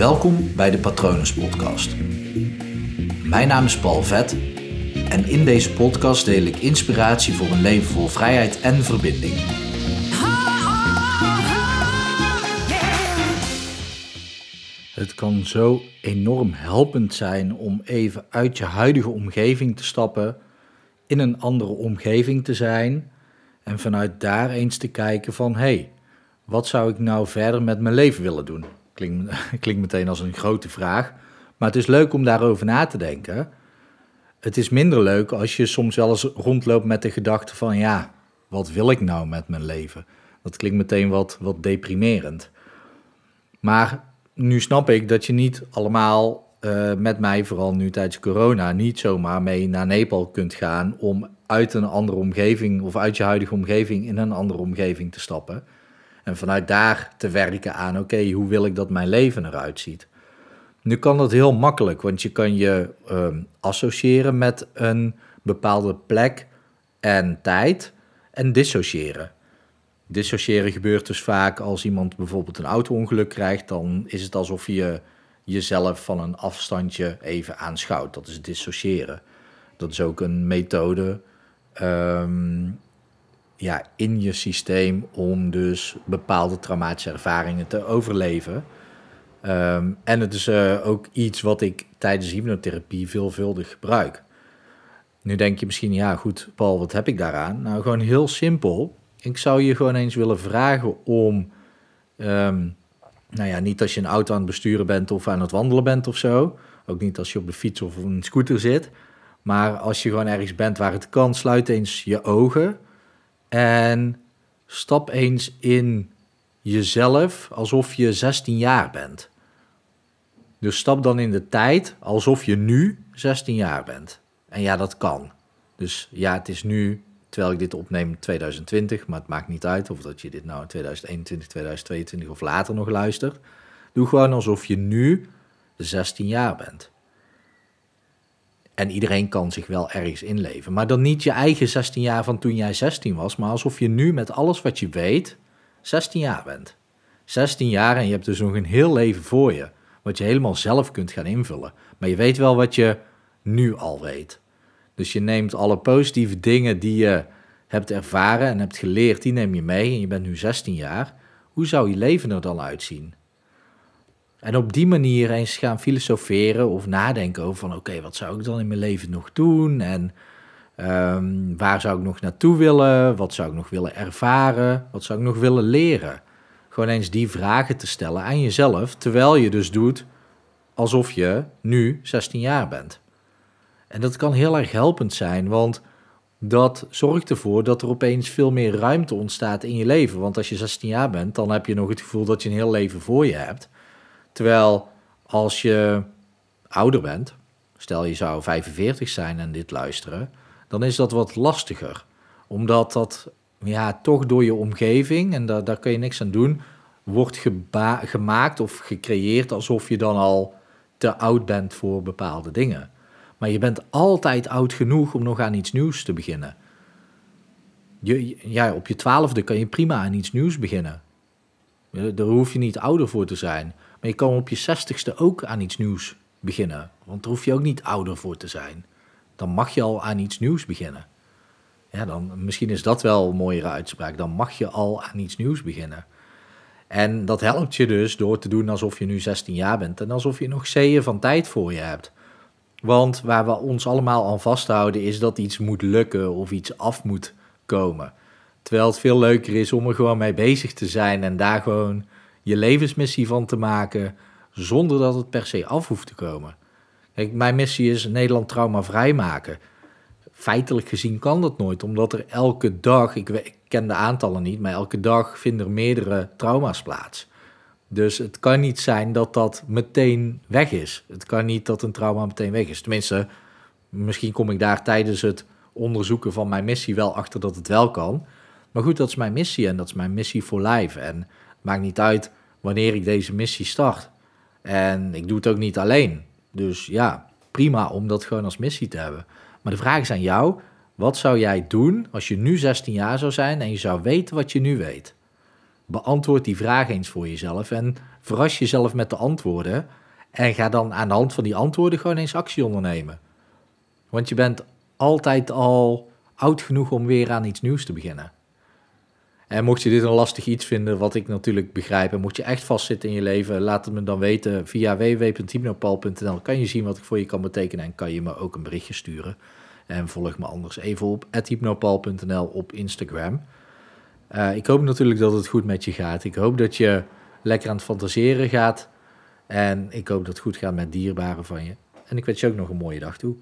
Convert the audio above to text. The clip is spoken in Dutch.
Welkom bij de Patronus Podcast. Mijn naam is Paul Vet en in deze podcast deel ik inspiratie voor een leven vol vrijheid en verbinding. Het kan zo enorm helpend zijn om even uit je huidige omgeving te stappen, in een andere omgeving te zijn en vanuit daar eens te kijken van hé, hey, wat zou ik nou verder met mijn leven willen doen? Klinkt, meteen als een grote vraag, maar het is leuk om daarover na te denken. Het is minder leuk als je soms wel eens rondloopt met de gedachte van ja, wat wil ik nou met mijn leven? Dat klinkt meteen wat, wat deprimerend. Maar nu snap ik dat je niet allemaal uh, met mij, vooral nu tijdens corona, niet zomaar mee naar Nepal kunt gaan om uit een andere omgeving of uit je huidige omgeving in een andere omgeving te stappen. En vanuit daar te werken aan, oké, hoe wil ik dat mijn leven eruit ziet? Nu kan dat heel makkelijk, want je kan je um, associëren met een bepaalde plek en tijd en dissociëren. Dissociëren gebeurt dus vaak als iemand bijvoorbeeld een auto-ongeluk krijgt, dan is het alsof je jezelf van een afstandje even aanschouwt. Dat is dissociëren. Dat is ook een methode um, ja, in je systeem om dus bepaalde traumatische ervaringen te overleven. Um, en het is uh, ook iets wat ik tijdens hypnotherapie veelvuldig gebruik. Nu denk je misschien, ja goed, Paul, wat heb ik daaraan? Nou, gewoon heel simpel. Ik zou je gewoon eens willen vragen om, um, nou ja, niet als je een auto aan het besturen bent of aan het wandelen bent of zo. Ook niet als je op de fiets of een scooter zit. Maar als je gewoon ergens bent waar het kan, sluit eens je ogen. En stap eens in jezelf alsof je 16 jaar bent. Dus stap dan in de tijd alsof je nu 16 jaar bent. En ja, dat kan. Dus ja, het is nu, terwijl ik dit opneem, 2020, maar het maakt niet uit of dat je dit nou in 2021, 2022 of later nog luistert. Doe gewoon alsof je nu 16 jaar bent. En iedereen kan zich wel ergens inleven. Maar dan niet je eigen 16 jaar van toen jij 16 was, maar alsof je nu met alles wat je weet 16 jaar bent. 16 jaar en je hebt dus nog een heel leven voor je, wat je helemaal zelf kunt gaan invullen. Maar je weet wel wat je nu al weet. Dus je neemt alle positieve dingen die je hebt ervaren en hebt geleerd, die neem je mee en je bent nu 16 jaar. Hoe zou je leven er dan uitzien? En op die manier eens gaan filosoferen of nadenken over van oké, wat zou ik dan in mijn leven nog doen? En um, waar zou ik nog naartoe willen? Wat zou ik nog willen ervaren? Wat zou ik nog willen leren? Gewoon eens die vragen te stellen aan jezelf, terwijl je dus doet alsof je nu 16 jaar bent. En dat kan heel erg helpend zijn, want dat zorgt ervoor dat er opeens veel meer ruimte ontstaat in je leven. Want als je 16 jaar bent, dan heb je nog het gevoel dat je een heel leven voor je hebt. Terwijl als je ouder bent, stel je zou 45 zijn en dit luisteren, dan is dat wat lastiger. Omdat dat ja, toch door je omgeving, en daar, daar kun je niks aan doen, wordt gemaakt of gecreëerd alsof je dan al te oud bent voor bepaalde dingen. Maar je bent altijd oud genoeg om nog aan iets nieuws te beginnen. Je, ja, op je twaalfde kan je prima aan iets nieuws beginnen. Daar hoef je niet ouder voor te zijn. Maar je kan op je zestigste ook aan iets nieuws beginnen. Want daar hoef je ook niet ouder voor te zijn. Dan mag je al aan iets nieuws beginnen. Ja, dan, misschien is dat wel een mooiere uitspraak. Dan mag je al aan iets nieuws beginnen. En dat helpt je dus door te doen alsof je nu 16 jaar bent en alsof je nog zeeën van tijd voor je hebt. Want waar we ons allemaal aan vasthouden is dat iets moet lukken of iets af moet komen. Terwijl het veel leuker is om er gewoon mee bezig te zijn en daar gewoon je levensmissie van te maken zonder dat het per se af hoeft te komen. Kijk, mijn missie is Nederland traumavrij maken. Feitelijk gezien kan dat nooit, omdat er elke dag, ik, ik ken de aantallen niet, maar elke dag vinden er meerdere trauma's plaats. Dus het kan niet zijn dat dat meteen weg is. Het kan niet dat een trauma meteen weg is. Tenminste, misschien kom ik daar tijdens het onderzoeken van mijn missie wel achter dat het wel kan. Maar goed, dat is mijn missie en dat is mijn missie voor life. En het maakt niet uit wanneer ik deze missie start. En ik doe het ook niet alleen. Dus ja, prima om dat gewoon als missie te hebben. Maar de vraag is aan jou: wat zou jij doen als je nu 16 jaar zou zijn en je zou weten wat je nu weet? beantwoord die vraag eens voor jezelf en verras jezelf met de antwoorden. En ga dan aan de hand van die antwoorden gewoon eens actie ondernemen. Want je bent altijd al oud genoeg om weer aan iets nieuws te beginnen. En mocht je dit een lastig iets vinden, wat ik natuurlijk begrijp, en mocht je echt vastzitten in je leven, laat het me dan weten via www.hypnopal.nl. Kan je zien wat ik voor je kan betekenen en kan je me ook een berichtje sturen. En volg me anders even op hypnopal.nl op Instagram. Uh, ik hoop natuurlijk dat het goed met je gaat. Ik hoop dat je lekker aan het fantaseren gaat. En ik hoop dat het goed gaat met dierbaren van je. En ik wens je ook nog een mooie dag toe.